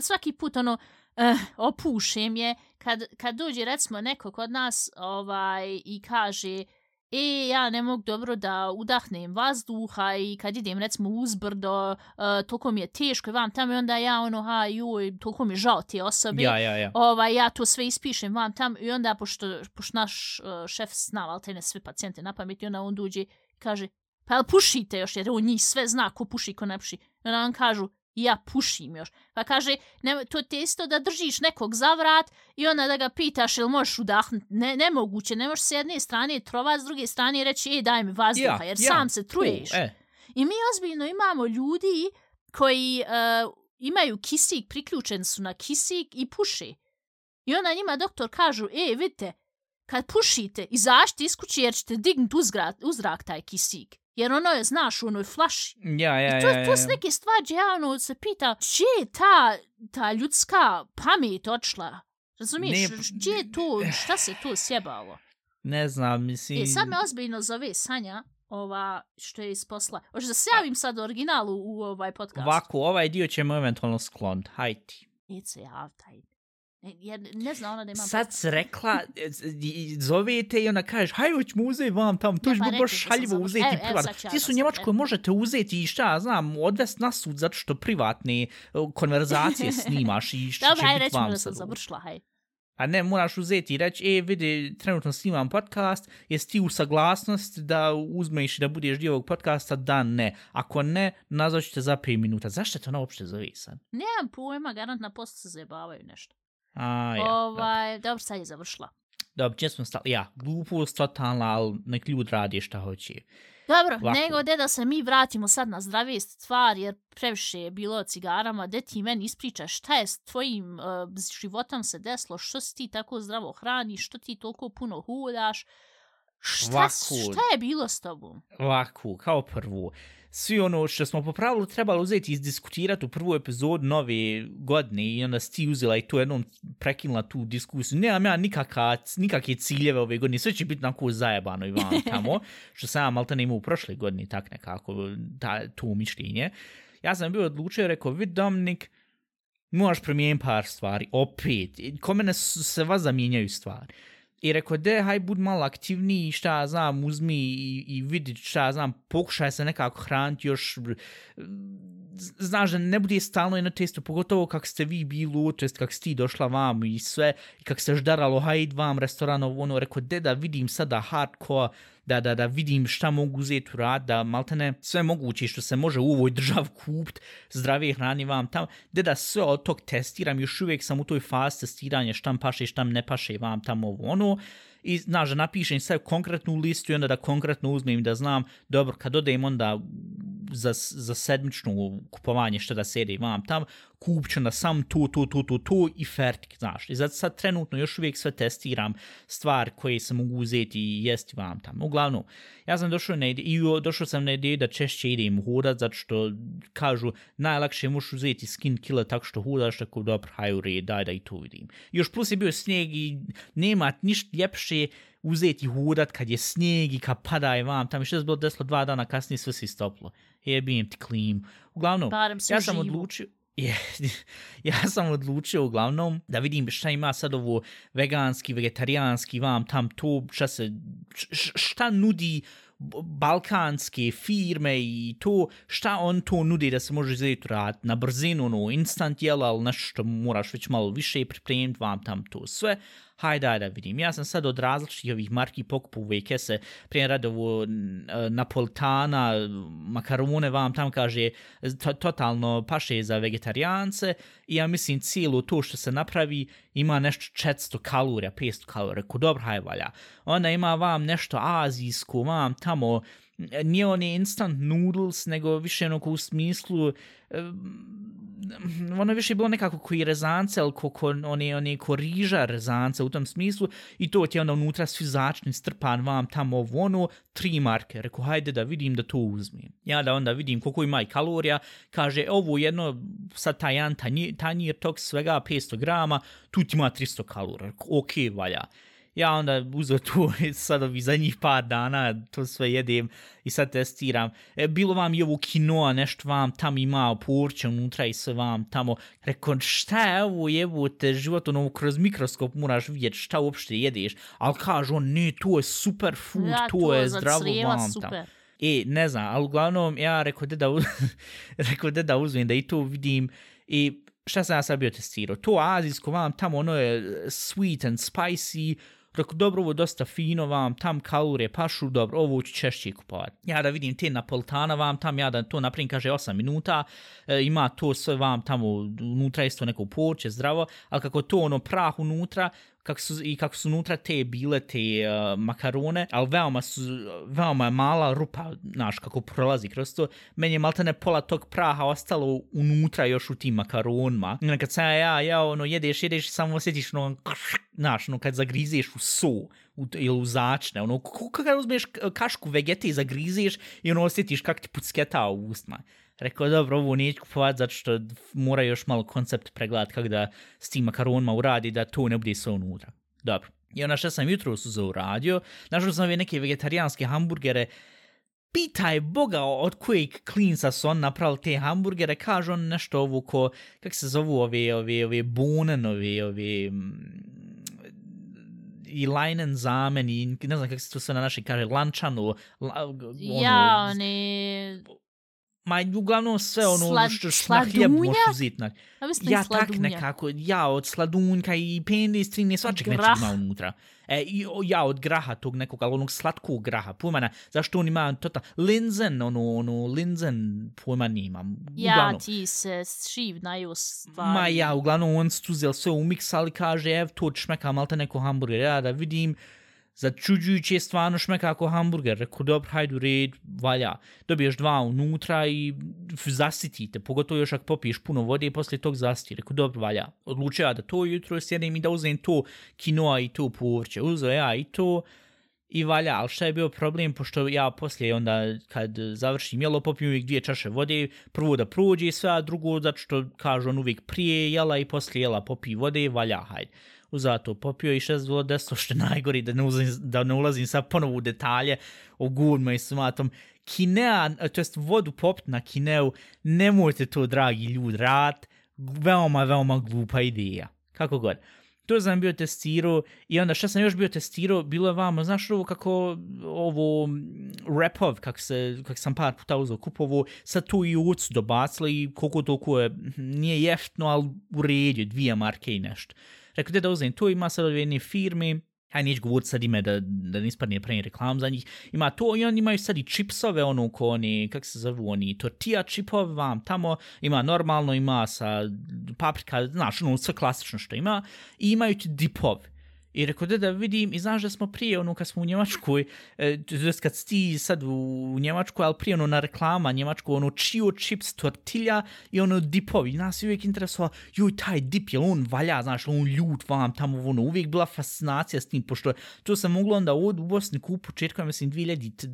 svaki put ono, uh, opušem je, kad, kad dođe recimo neko kod nas ovaj i kaže, e, ja ne mogu dobro da udahnem vazduha i kad idem recimo uzbrdo, uh, toliko mi je teško i vam tamo i onda ja ono, ha, joj, toliko mi je žao te osobe Ja, ja, ja. ovaj, ja to sve ispišem vam tam i onda, pošto, pošto naš uh, šef zna, ali ne sve pacijente na pamet, i onda on dođe i kaže, pa jel pušite još, jer on njih sve zna ko puši, ko ne puši. I onda on kažu, ja pušim još. Pa kaže, ne, to ti isto da držiš nekog za vrat i onda da ga pitaš jel možeš udahnuti. Ne, nemoguće, ne možeš s jedne strane trovat, s druge strane reći, ej daj mi vazduha, Ja, jer ja, sam se truješ. To, e, I mi ozbiljno imamo ljudi koji uh, imaju kisik, priključen su na kisik i puše. I onda njima doktor kažu, e, vidite, kad pušite, izašite iz kuće jer ćete dignuti uzrak, uzrak taj kisik. Jer ono je, znaš, u onoj flaši. ja, ja, I to, ja, ja. to su neke stvari ja ono se pita, gdje je ta, ta ljudska pamet odšla? Razumiješ, Ne, gdje je to, šta se to sjebalo? Ne znam, mislim... E, sad me ozbiljno zove Sanja, ova, što je iz posla. Hoćeš da se javim sad u originalu u ovaj podcast? Ovako, ovaj dio ćemo eventualno skloniti. Hajti. Neće se jav, taj. Ne, ja ne zna ona da imam Sad si rekla, e, zovete i ona kažeš, hajde hoćemo uzeti vam tamo, to Ja, će pa biti rekli baš šaljivo uzeti privatno. sad ću ja Ti su u Njemačkoj možete uzeti i šta, znam, odvest na sud zato što privatne e, konverzacije <laughs> snimaš i Dobro, će hajde biti vam da sam sad. završila, haj. A ne, moraš uzeti i reći, e, vidi, trenutno snimam podcast, jesi ti u saglasnost da uzmeš i da budeš dio ovog podcasta? Da, ne. Ako ne, nazvat ću te za 5 minuta. Zašto te ona uopšte zove sad? Nemam pojma, garant na postu se zajebavaju nešto. A, ja. dobro. ovaj, dobro, sad je završila. Dobro, gdje smo stali? Ja, glupost totalna, ali nek ljudi radi šta hoće. Dobro, Ovako. nego de da se mi vratimo sad na zdravije stvari, jer previše je bilo o cigarama, de ti meni ispričaš šta je s tvojim uh, životom se desilo, što si ti tako zdravo hraniš, što ti toliko puno hudaš, šta, šta je bilo s tobom? Ovako, kao prvo, svi ono što smo po pravilu trebali uzeti i izdiskutirati u prvu epizodu nove godine i onda si uzela i tu jednom prekinula tu diskusiju. Nemam ja nikaka, nikakve ciljeve ove godine, sve će biti onako zajebano i vam <laughs> tamo, što sam ja malta ne imao u prošle godine, tak nekako, ta, to mišljenje. Ja sam bio odlučio rekao, vid Dominik, moraš promijeniti par stvari, opet, ko mene su, se vas zamijenjaju stvari. I rekao, de, haj bud malo aktivniji, šta ja znam, uzmi i, i vidi šta ja znam, pokušaj se nekako hraniti još, znaš da ne bude stalno jedno testo, pogotovo kak ste vi bili, učest, kak ste ti došla vam i sve, i kak se ždaralo, hajde vam restoranov, ono, rekao, de, da vidim sada hardcore, da, da, da vidim šta mogu uzeti u rad, da maltene sve moguće što se može u ovoj držav kupit, zdrave hrani vam tamo, de da sve od tog testiram, još uvijek sam u toj fazi testiranja šta mi paše, šta ne paše vam tamo ovo ono, i znaš da napišem sve konkretnu listu i onda da konkretno uzmem da znam, dobro, kad odem onda za, za sedmično kupovanje šta da sede imam tam, kupću na sam to, to, to, to, to i fertik, znaš. I zato sad trenutno još uvijek sve testiram stvar koje se mogu uzeti i jesti vam tam. Uglavnom, ja sam došao na ide, i došao sam na ideju da češće idem hodat, zato što kažu najlakše možeš uzeti skin killer tako što hodaš, tako dobro, haj u red, daj da i to vidim. Još plus je bio snijeg i nema ništa ljepše uzeti hodat kad je snijeg i kad pada i vam tam. I što je bilo desilo dva dana kasnije sve se istoplo. Jebim ti klim. Uglavnom, ja sam uživo. odlučio, <laughs> je, ja sam odlučio uglavnom da vidim šta ima sad ovo veganski, vegetarijanski, vam tam to, šta se, šta nudi balkanske firme i to, šta on to nudi da se može izgledati rad na brzinu, ono, instant jela, ali nešto što moraš već malo više pripremiti, vam tam to sve. Hajde da vidim. Ja sam sad od različitih ovih marki pokupu ove kese, prije radovo e, Napolitana, makarone vam tam kaže to, totalno paše za vegetarijance. I ja mislim cijelo to što se napravi ima nešto 400 kalorija, 500 kalorija, ko dobro haj valja. Onda ima vam nešto azijsko, vam tamo, nije oni instant noodles, nego više ono u smislu, ono više bilo nekako koji rezance, ali ko, ko, oni, oni ko riža rezance u tom smislu i to ti je onda unutra svi začni strpan vam tamo ovo ono, tri marke. reko hajde da vidim da to uzmem. Ja da onda vidim koliko ima i kalorija, kaže, e, ovo jedno, sad taj jedan tanjir, tanjir tog svega 500 grama, tu ti ima 300 kalorija. okej ok, valja ja onda uzeo tu <laughs> sad ovi zadnjih par dana, to sve jedem i sad testiram. E, bilo vam i ovo kinoa, nešto vam tam ima porće unutra i sve vam tamo. Rekao, šta je ovo jebote, život ono kroz mikroskop moraš vidjeti šta uopšte jedeš. Ali kažu on, ne, to je super food, ja, to, to je zdravo vam super. tamo. E, ne znam, ali uglavnom ja rekao da, <laughs> rekao da, da uzmem da i to vidim i šta sam ja sad bio testirao? To azijsko vam tamo ono je sweet and spicy, Rekao, dobro, ovo dosta fino vam, tam kalure pašu, dobro, ovo ću češće kupovati. Ja da vidim te napolitana vam, tam ja da to napravim, kaže 8 minuta, e, ima to sve vam tamo unutra isto neko poče, zdravo, ali kako to ono prah unutra, kako su, i kako su unutra te bile te uh, makarone, ali veoma su, veoma je mala rupa, znaš, kako prolazi kroz to. Meni je maltene pola tog praha ostalo unutra još u tim makaronima. I kad sam ja, ja, ono, jedeš, jedeš, samo osjetiš, ono, znaš, ono, kad zagrizeš u so, u, ili u začne, ono, kako uzmeš kašku vegete i zagrizeš i ono, osjetiš kak ti pucketa u ustima. Rekao, dobro, ovo neću kupovat zato što mora još malo koncept pregledat kako da s tim makaronima uradi da to ne bude sve unutra. Dobro. I onda što sam jutro su za uradio, našao sam ove neke vegetarijanske hamburgere, pitaj Boga od kojeg klinca su on napravili te hamburgere, kaže on nešto ovo ko, kak se zovu ove, ove, ove bonen, ove, ove, mm, i lajnen zamen i ne znam kako se to sve na našoj kaže, lančanu. La, ono, ja, oni ma uglavnom sve ono Slad, što, što na hljeb možeš uzeti. Na... Ja, tak nekako, ja od sladunjka i pende, strinje, svačeg nečeg ima unutra. E, i, ja od graha tog nekog, ali onog slatkog graha, pojmana, zašto on ima tota, linzen, ono, ono, linzen, pojma nimam. Ja, uglavnom, ti se šivnaju stvari. Ma ja, uglavnom on stuzel sve umiksali, kaže, ev, to čmeka malte neko hamburger, ja da vidim, začuđujuće stvarno šmeka ako hamburger. Rekao, dobro, hajdu red, valja. Dobiješ dva unutra i zasitite. Pogotovo još ako popiješ puno vode i poslije tog zasiti. Rekao, dobro, valja. Odlučio da to jutro sjedem i da uzem to kinoa i to povrće. Uzeo ja i to i valja. Ali šta je bio problem, pošto ja poslije onda kad završim jelo, popijem uvijek dvije čaše vode. Prvo da prođe sve, a drugo zato što kažu on uvijek prije jela i poslije jela popi vode, valja, hajde uzato popio i šest bilo desno što najgori da ne, ulazim, da ne ulazim sad ponovo u detalje o gurma i smatom. Kinea, to jest vodu popit na kineu, nemojte to, dragi ljud, rad, veoma, veoma glupa ideja. Kako god. To sam bio testirao i onda što sam još bio testirao, bilo je vamo, znaš ovo kako ovo mm, repov, kak, se, kak sam par puta uzao kupovo, sad tu i ucu dobacili i koliko toliko je, nije jeftno, ali u redu, dvije marke i nešto. Rekao, da uzem to, ima sad od jedne firme, aj neću govorit sad ime da, da ne ispadne pre reklam za njih, ima to i oni imaju sad i čipsove, ono ko oni, kak se zovu oni, tortilla čipove vam tamo, ima normalno, ima sa paprika, znaš, ono sve klasično što ima, i imaju ti dipove. I rekao da da vidim i znaš da smo prije ono kad smo u Njemačkoj, e, kad ti sad u Njemačkoj, ali prije ono na reklama Njemačko, ono čio chips tortilja i ono dipovi. Nas je uvijek interesova, joj taj dip je on valja, znaš, on ljut vam tamo, ono uvijek bila fascinacija s tim, pošto to sam moglo onda od u Bosni kupu početkom, mislim, 2005.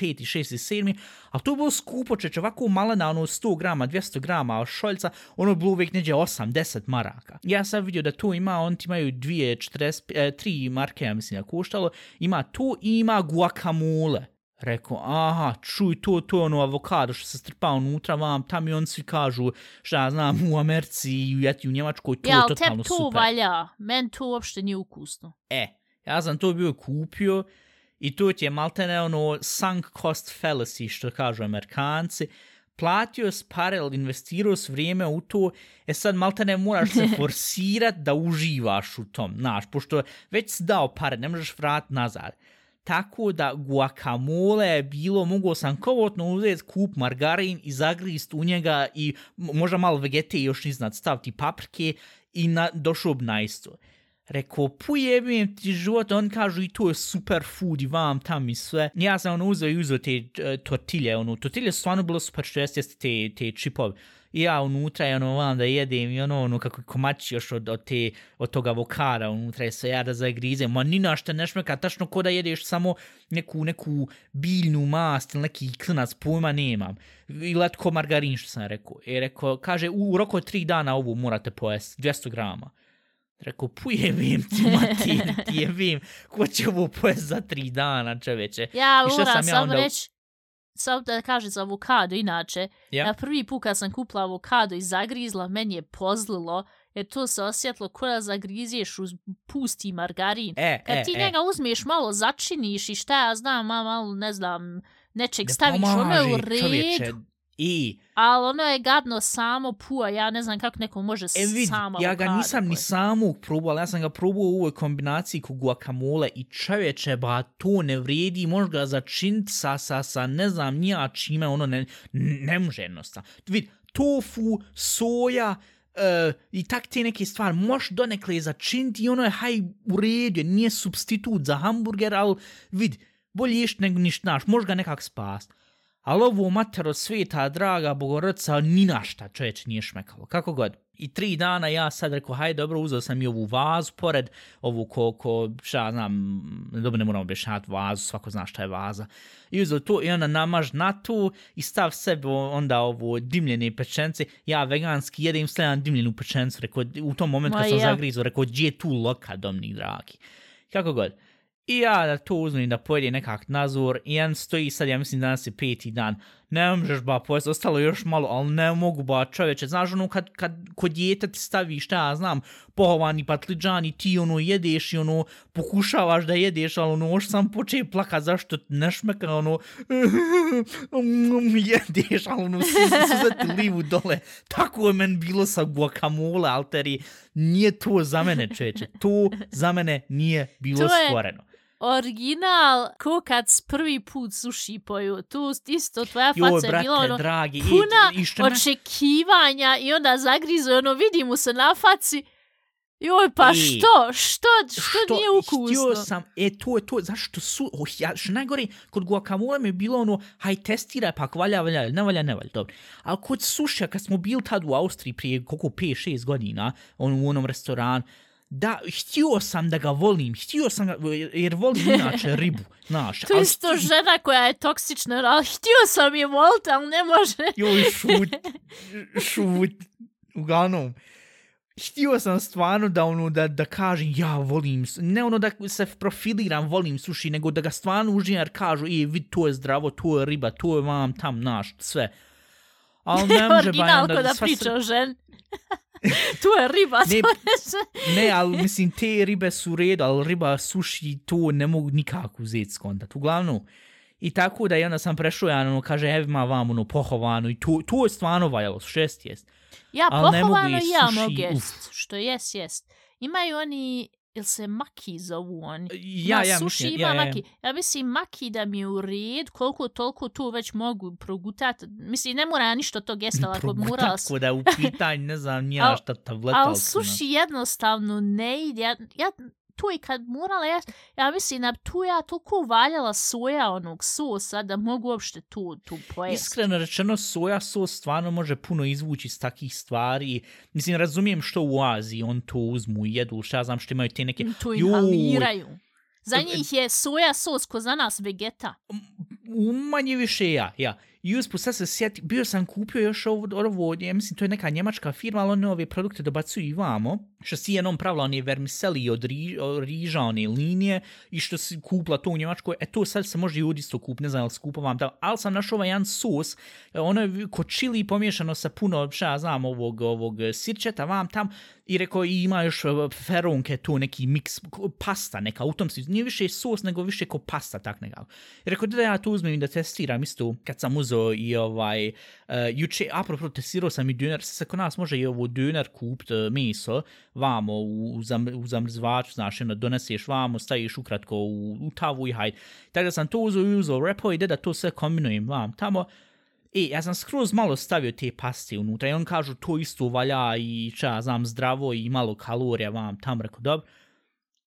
6. i 7. Ali to je bilo skupo, čeč, ovako malena, ono 100 grama, 200 grama šoljca, ono bilo uvijek neđe 8-10 maraka. Ja sam vidio da to ima, on ti imaju 2, 40, e, tri marke, ja mislim, da koštalo, ima to i ima guacamole. Rekao, aha, čuj, to, to je ono avokado što se strpa unutra vam, tam i on svi kažu, šta ja znam, u Americi i u, u Njemačkoj, to ja, je ali totalno teb to super. valja. Men to uopšte nije ukusno. E, ja sam to bio kupio i to ti je maltene ono sunk cost fallacy, što kažu amerikanci. Platio s pare, investirao s vrijeme u to, e sad maltene moraš se <laughs> forsirat da uživaš u tom, znaš, pošto već si dao pare, ne možeš vrat nazad. Tako da guacamole je bilo, mogao sam kovotno uzeti kup margarin i zagrist u njega i možda malo vegete još iznad staviti paprike i na, došao bi na isto. Rekao, pojebim ti život, on kažu i to je super food i vam tam i sve. Ja sam ono uzeo i uzeo te uh, tortilje, ono, tortilje su stvarno bilo super što jeste te, te čipove. I ja unutra je ono vam da jedem i ono, ono kako komači još od, od, te, od toga avokada unutra je sve ja da zagrizem. Ma ni našta ne šmeka, tačno ko da jedeš samo neku, neku biljnu mast ili neki klinac, pojma nemam. I letko margarin što sam rekao. I rekao, kaže, u, u roku od tri dana ovu morate pojesti, 200 grama. Rekao, pujebim ti, mater, ti jebim, ko će ovo pojesti za tri dana, čoveče. Ja moram sam ja samo onda- reći, samo da kažem za avokado, inače, Ja. ja prvi put kad sam kupila avokado i zagrizla, meni je pozlilo, jer to se osjetilo ko da zagriziješ uz pusti margarin. E, Kad e, ti e. njega uzmeš malo, začiniš i šta ja znam, ma- malo, ne znam, nečeg Ne staviš, ono je u redu, I, ali ono je gadno samo pua, ja ne znam kako neko može e vid, samo ja ga nisam ni samog probao, ali ja sam ga probao u ovoj kombinaciji kod guacamole i čovječe, ba, to ne vredi, možeš ga začinit sa, sa, sa, ne znam, nija čime, ono ne, ne može jednostavno. Vid, tofu, soja, Uh, i tak te neke stvari možeš donekle začiniti i ono je haj u redu, nije substitut za hamburger, ali vid, bolje ješt nego ništa, znaš, možeš ga nekak spast. Ali ovo matero sveta, draga bogorodica, ni na šta čovječe nije šmekalo. Kako god. I tri dana ja sad rekao, hajde dobro, uzeo sam i ovu vazu pored, ovu ko, ko šta znam, dobro ne moram objašnjati vazu, svako zna šta je vaza. I uzeo to i onda namaž na tu i stav sebe onda ovo dimljene pečence. Ja veganski jedem sledam dimljenu pečencu, rekao, u tom momentu kad sam ja. zagrizao, rekao, gdje je tu loka, domnik dragi. Kako god. I ja da to uzmem da pojede nekak nazor i on stoji sad, ja mislim danas je peti dan. Ne možeš ba pojesti, ostalo još malo, ali ne mogu ba čoveče. Znaš ono kad, kad kod djeta ti stavi šta ja znam, pohovani patliđan i ti ono jedeš i ono pokušavaš da jedeš, ali ono još sam počeo plakat zašto ne šmeka ono <laughs> jedeš, ali ono suze ti livu dole. Tako je meni bilo sa guacamole, alteri. Nije to za mene čoveče. To za mene nije bilo To je- stvoreno. Original, ko kad prvi put suši poju, tu isto tvoja Joj, faca je bila ono, dragi, i- puna i što ne- očekivanja i onda zagrizu, ono, vidi mu se na faci, joj, pa I- što, što, što, nije ukusno? Htio sam, e, to je to, zašto su, oh, ja, što najgore, kod guacamole mi je bilo ono, haj testiraj, pa valja, valja, ne valja, ne valja, dobro. Ali kod suša, kad smo bili tad u Austriji prije koliko 5-6 godina, on, u onom restoranu, da, htio sam da ga volim, htio sam ga, jer volim inače <laughs> ribu, znaš. To je isto sti- žena koja je toksična, ali htio sam je volt, ali ne može. <laughs> Joj, šut, <laughs> šut, uglavnom. Htio sam stvarno da ono da, da kažem ja volim, ne ono da se profiliram volim suši, nego da ga stvarno uživam jer kažu i vid to je zdravo, to je riba, to je vam tam naš, sve. Ali ne može ba da sva priča o ženi. Tu je riba, Ne, to je. Ne, ali mislim, te ribe su u redu, ali riba suši to ne mogu nikako uzeti skontat. Uglavnom, i tako da i onda sam prešao, ja ono, kaže, evo ima vam ono pohovano i to, to je stvarno valjalo, šest jest. Ja, Al ne mogu pohovano ja mogu jest, što jes, jest. Imaju oni, ili se maki zovu oni? Ja, Na ja, suši mislim, ima ja, ja, ja. maki. Ja mislim maki da mi je u red, koliko toliko tu već mogu progutat. Mislim, ne mora ništa jesta, ali ako morala... Tako da je u <laughs> pitanju, ne znam, nija šta tableta. Ali ali su, suši jednostavno ne ide. Ja, ja tu i kad morala jest, ja mislim da tu ja toliko valjala soja onog sosa da mogu uopšte tu, tu pojesti. Iskreno rečeno, soja sos stvarno može puno izvući iz takih stvari. Mislim, razumijem što u Aziji on to uzmu i jedu, šta ja znam što imaju te neke... Joj, inhaliraju. Za e, njih je soja sos ko za nas vegeta u manje više ja, ja. I usput sad se sjeti, bio sam kupio još ovo, ovo ja mislim, to je neka njemačka firma, ali one ove produkte dobacuju i vamo. Što si jednom pravila, oni vermiseli od, ri, od riža, one linije, i što si kupla to u Njemačkoj, e to sad se može i od isto kup, ne znam, ali skupo vam da, ali sam našao ovaj jedan sos, ono je ko čili pomiješano sa puno, šta ja znam, ovog, ovog sirčeta, vam tam, i rekao, i ima još e, feronke, to neki miks, pasta neka, u tom smislu, nije više sos, nego više ko pasta, tak nekako. I rekao, da ja to uzmem i da testiram isto, kad sam uzo i ovaj, uh, juče, apropo, testirao sam i döner, se kod nas može i ovo döner kupt, uh, eh, meso, vamo u, u, zam, u zamrzvaču, znaš, ono, doneseš vamo, staviš ukratko u, u tavu i hajde. Tako da sam to uzo i uzo repo i da to sve kombinujem vam tamo. E, ja sam skroz malo stavio te paste unutra i on kažu to isto valja i ča, znam, zdravo i malo kalorija vam tam, rekao, dobro.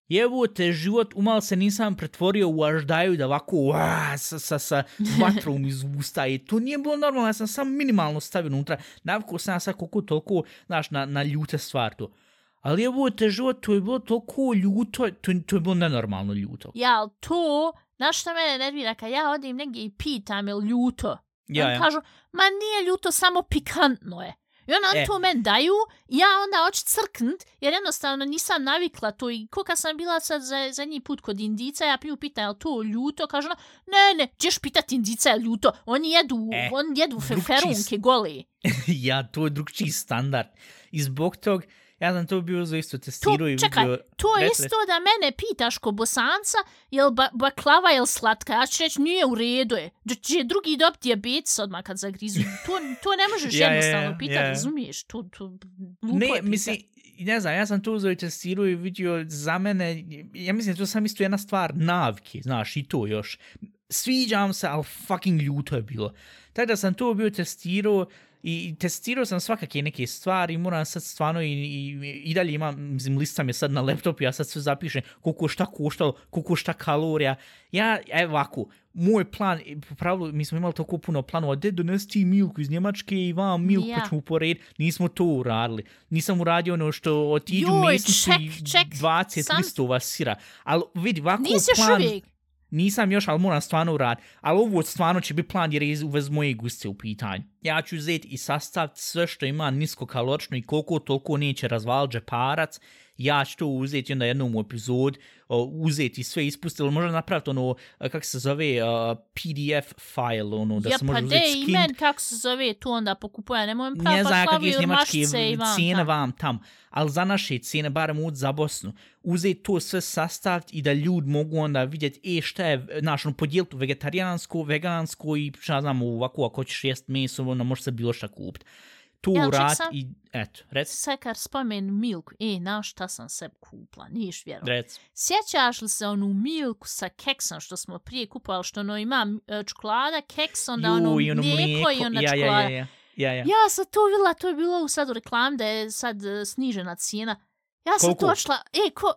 Jevo te život, umal se nisam pretvorio u aždaju da ovako uaa, sa, sa, sa <laughs> vatrom iz usta i to nije bilo normalno, ja sam samo minimalno stavio unutra, navikao sam sad koliko toliko, znaš, na, na ljute stvar to. Ali jevo te život, to je bilo toliko ljuto, to, to je bilo nenormalno ljuto. Ja, ali to, znaš što mene nervira, kad ja odim negdje i pitam, je ljuto? Ja, ja. kažu, ma nije ljuto, samo pikantno je. I onda E. e. to men daju, ja onda hoću crknut, jer jednostavno nisam navikla to i ko kad sam bila sad za, zadnji put kod indica, ja priju pitan, je to ljuto? Kažu, ona, ne, ne, ćeš pitat indica je ljuto, oni jedu, E, oni jedu feferunke gole. <laughs> ja, to je drugčiji standard. I zbog tog, ja sam to bio za isto To, testirao i čekaj, vidio... to je isto da mene pitaš ko bosanca, jel ba, baklava je slatka, ja ću reći nije u redu je, da će drugi dobiti diabetes odmah kad zagrizu. To, to ne možeš <laughs> Ja, jednostavno ja, pitati, ja. razumiješ, to, to Ne, mislim, ne znam, ja sam to uzeo i testirao i vidio za mene, ja mislim, to sam isto jedna stvar navike, znaš, i to još. Sviđam se, ali fucking ljuto je bilo. Tako da sam to bio testirao i testirao sam svakake neke stvari, moram sad stvarno i, i, i dalje imam, mislim, listam je sad na laptopu, ja sad sve zapišem koliko šta koštalo, koliko šta kalorija. Ja, evo ovako, moj plan, po pravilu, mi smo imali toliko puno planova, de donesi ti milku iz Njemačke i vam milku Ja. pa ćemo uporediti, nismo to uradili. Nisam uradio ono što otiđu Joj, mesnicu i ček, ček, 20 sam- listova sira. Ali vidi, ovako Nisi još plan, uvijek nisam još, ali moram stvarno uraditi. Ali ovo stvarno će biti plan jer je uvez moje guste u pitanju. Ja ću uzeti i sastaviti sve što ima niskokalorično i koliko toliko neće razvaliti džeparac. Ja ću to uzeti onda jednom u epizod, uzeti sve ispustiti, ili možda napraviti ono, kako se zove, a, PDF file, ono, da ja, se može pa uzeti de, i skin men, kako se zove, tu onda pokupuje, nemoj prav, ne pa slavi je njemačke cijene tam. vam tam, ali za naše cijene, barem ud za Bosnu, uzeti to sve sastaviti i da ljudi mogu onda vidjeti, e, šta je, znaš, ono, podijeliti u vegetarijansko, vegansko i šta znam, ovako, ako ćeš jest meso, onda može se bilo šta kupiti. Jel, ček urat sam. i, eto, rec, Sad kad spomen milku, e, na šta sam se kupla, niješ vjerovati. rec. Sjećaš li se onu milku sa keksom što smo prije kupovali, što ono ima e, čokolada, keks, onda Ju, ono i ono mlijeko i onda ja, čokolada. ja, ja, ja, ja, ja. Ja sam to vidjela, to je bilo u sad u reklam da je sad e, snižena cijena. Ja sam Koliko? to šla, e, ko,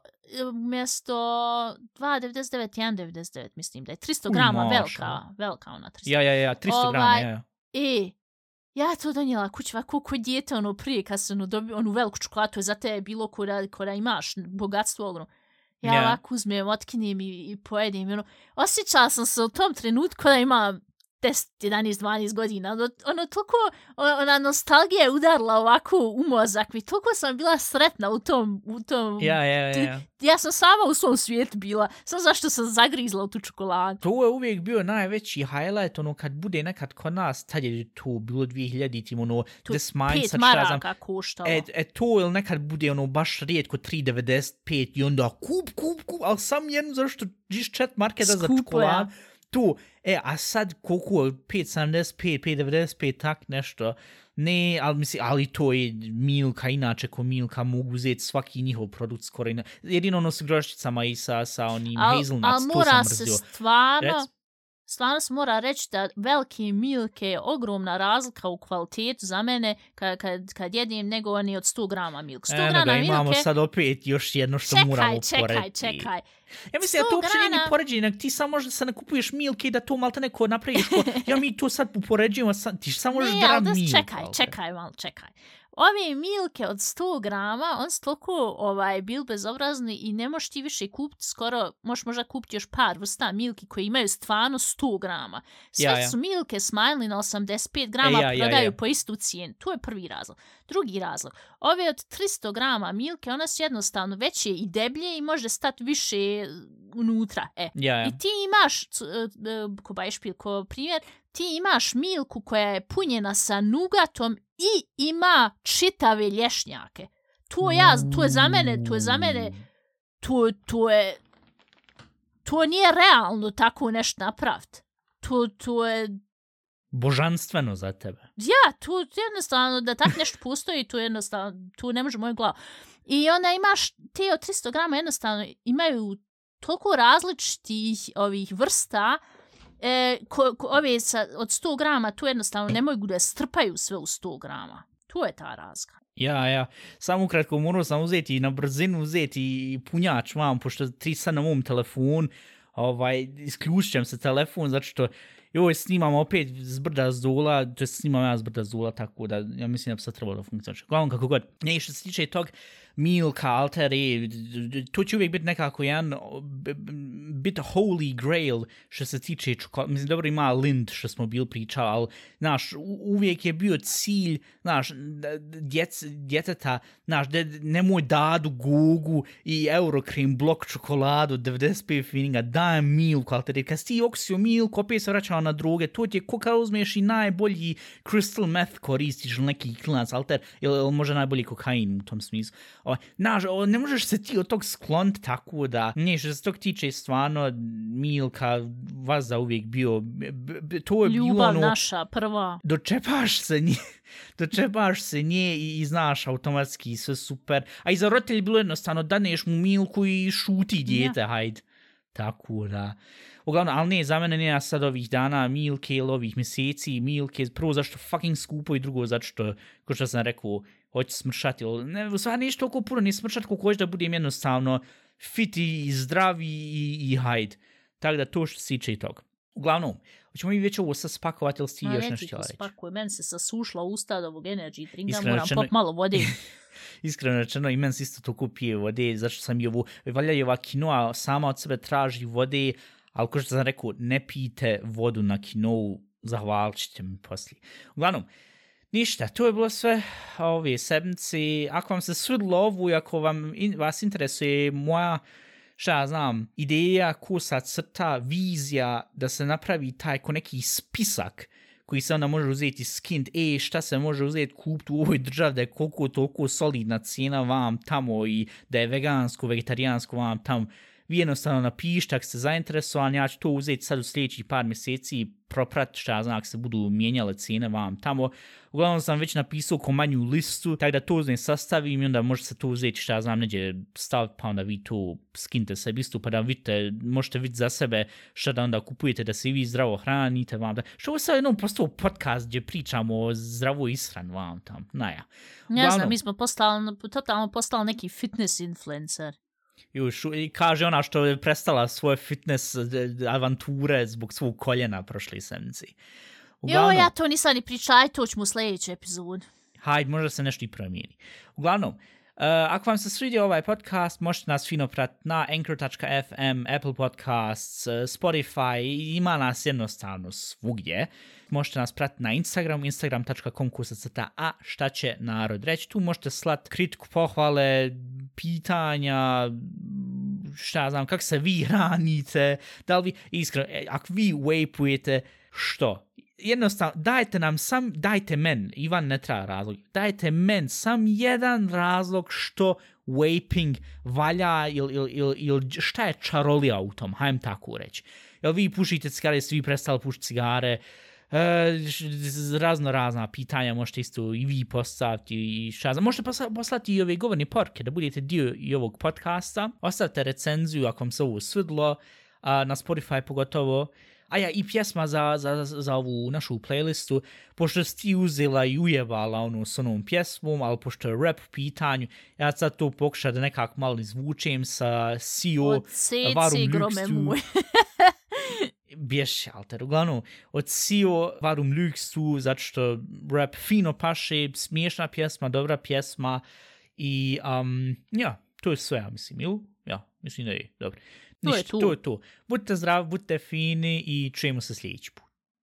mjesto 2,99, 1,99 mislim da je 300 U, grama maša. velika, velika ona 300. Ja, ja, ja, 300 grama, Ovaj, ja, ja. E, ja to donijela kući, ovako ko dijete ono prije kad sam ono dobio onu veliku čokolatu, za te je bilo ko da, ko da imaš bogatstvo ono. Ja Ja. ovako uzmem, otkinem i, i pojedem. Ono. Osjećala sam se u tom trenutku da ima 10, 11, 12 godina. Ono, ono toliko, ona nostalgija je udarila ovako u mozak mi. Toliko sam bila sretna u tom, u tom Ja, ja, ja, ja. ja sam sama u svom svijetu bila. Sam zašto sam zagrizla u tu čokoladu. To je uvijek bio najveći highlight, ono, kad bude nekad kod nas, tad je to bilo 2000, tim, ono, To des sad šta ja znam, maraka koštalo. E, e to ili nekad bude ono baš rijetko 3,95 i onda kup, kup, kup, ali sam jednu zašto žiš čet marketa za Skupo, čokolad. ja. Tu, e, a sad koliko, 5,75, 5,95, tak nešto. Ne, ali mislim, ali to je Milka, inače ko Milka mogu uzeti svaki njihov produkt skoro. Jedino ono s grošćicama i sa, sa onim Al, hazelnuts, al to mora sam se mrzio. stvarno, Rec. Stvarno se mora reći da velike milke je ogromna razlika u kvalitetu za mene kad, kad, kad jedem nego oni od 100 grama milk. 100 Eno grama ga, imamo milke, sad opet još jedno što moramo čekaj, čekaj, porediti. čekaj. Ja mislim da to 100 uopće nije ni grana- poređenje, ti samo možda se ne kupuješ milke i da to malte neko napraviš ko, <laughs> ja mi to sad upoređujemo, sad, ti samo možeš Ne, des, milka. čekaj, čekaj, malo čekaj. Ove milke od 100 grama, on su toliko ovaj, bil bezobrazni i ne možeš ti više kupiti skoro, možeš možda kupiti još par vrsta milki koji imaju stvarno 100 grama. Sve Ja, ja. su milke smanjili na 85 grama, E, ja, ja, prodaju ja. po istu cijenu. To je prvi razlog. Drugi razlog, ove od 300 grama milke, one su jednostavno veće i deblje i može stati više unutra. E. Ja, ja. I ti imaš, e, e, ko bajšpil, ko primjer, ti imaš milku koja je punjena sa nugatom i ima čitave lješnjake. To ja, to je za mene, to je za mene, to, to je, to nije realno tako nešto napraviti. To, to je, Božanstveno za tebe. ja, to jednostavno, da tak nešto postoji, to jednostavno, to ne može moj glav. I onda imaš, te od 300 grama jednostavno imaju toliko različitih ovih vrsta, e, ko, ko, ove sa, od 100 grama, to jednostavno ne mogu da strpaju sve u 100 grama. To je ta razlika. Ja, ja. Samo ukratko morao sam uzeti i na brzinu uzeti i punjač vam, pošto ti sad na mom telefon, ovaj, isključujem se telefon, zato što joj, snimam opet s brda s dola, to je snimam ja s brda s dola, tako da ja mislim da bi sad trebalo da funkcioniše. Uglavnom, kako god. Ne, što se tiče tog Milka, Alteri, to će uvijek biti nekako jedan bit holy grail što se tiče čokolade. Mislim, dobro ima Lind što smo bili pričali, ali, znaš, uvijek je bio cilj, znaš, djec, djeteta, znaš, de, nemoj dadu Gugu i Eurocream blok čokoladu 95 fininga, daj Milku, Alteri. Kad si ti oksio Milku, opet se vraćao na droge, to ti je ko kad uzmeš i najbolji crystal meth koristiš ili neki klinac, alter, ili, ili možda najbolji kokain u tom smislu. O, znaš, o, ne možeš se ti od tog skloniti tako da, ne, što se tog tiče stvarno, Milka, vas za uvijek bio, b, b, to je bilo Ljubav ono, naša, prva. dočepaš se nje, <laughs> dočepaš se nje i, i znaš automatski sve super. A i za roditelji bilo jednostavno, daneš mu Milku i šuti dijete, ja. hajde. Tako da. Uglavnom, ali ne, za mene nema sad ovih dana Milke ili ovih mjeseci Milke, prvo zašto fucking skupo i drugo zato što, ko što sam rekao, hoće smršati, ili ne, u stvari ništa toliko puno, ni smršati koliko hoće da budem jednostavno fit i zdrav i, i, i hajde. Tako da to što se tiče i toga. Uglavnom, hoćemo mi već ovo sad spakovati ili si ti Ma još nešto reći? spakuj, meni se sasušla usta od ovog energy drinka, Iskreno moram rečeno- pop malo vode. <laughs> Iskreno rečeno, i meni se isto toliko pije vode, zašto sam i ovu, valja i ova kinoa sama od sebe traži vode, ali ko što sam rekao, ne pijte vodu na kinovu, zahvalit ćete mi poslije. Uglavnom, ništa, to je bilo sve ove sedmice. Ako vam se svidlo ovu i ako vam, in, vas interesuje moja šta ja znam, ideja, kusa, crta, vizija da se napravi taj ko neki spisak koji se onda može uzeti skint, e, šta se može uzeti kupiti u ovoj državi, da je koliko toliko solidna cijena vam tamo i da je vegansko, vegetarijansko vam tamo. Vi jednostavno napišite ako ste zainteresovani, ja ću to uzeti sad u sljedećih par mjeseci i proprat šta ja znam ako se budu mijenjale cijene vam tamo. Uglavnom sam već napisao ko manju listu, tako da to uzmem sastavim i onda može se to uzeti šta ja znam neđe staviti pa onda vi to skinte sebi isto pa da vidite, možete vidjeti za sebe šta da onda kupujete da se vi zdravo hranite vam da. Što ovo sad jednom postao podcast gdje pričamo o zdravoj ishran vam tam, naja. Ne Uglavnom- znam, mi smo postali, totalno postali neki fitness influencer. Još, i kaže ona što je prestala svoje fitness e, avanture zbog svog koljena prošle sedmice. Jo, ja to nisam ni pričala, aj to ćemo u sljedeću epizodu. hajde, možda se nešto i promijeni. Uglavnom, uh, Eh, ako vam se svidio ovaj podcast, možete nas fino pratiti na anchor.fm, Apple Podcasts, eh, Spotify, ima nas jednostavno svugdje. Možete nas pratiti na Instagram, instagram.com kusacata, a šta će narod reći. Tu možete slat kritiku, pohvale, pitanja, šta ja znam, kako se vi <laughs> hranite, da li vi, iskreno, e, ako vi vapujete, što? Jednostavno, dajte nam sam, dajte men, Ivan ne treba razlog, dajte men sam jedan razlog što vaping valja ili il, il, il, šta je čarolija u tom, hajdem tako reći. Jel vi pušite cigare, svi prestali pušiti cigare, E, razno razna pitanja možete isto i vi postaviti i šta znam. Možete posla- poslati i ove govorne porke da budete dio i ovog podcasta. Ostavite recenziju ako vam se ovo svidlo, a, na Spotify pogotovo. A ja, i pjesma za, za, za, ovu našu playlistu, pošto si ti uzela i ujebala onu s onom pjesmom, ali pošto je rap pitanju, ja sad to pokušam da nekako malo izvučem sa CEO Od Varum Lukstu. moj. <laughs> bješe, alter. Uglavnom, od Sio Varum Luxu, zato što rap fino paše, smiješna pjesma, dobra pjesma i um, ja, to je sve, ja mislim, ili? Ja, mislim da je, dobro. To je Ništa, to. to je to. Budite zdravi, budite fini i čujemo se sljedeći put.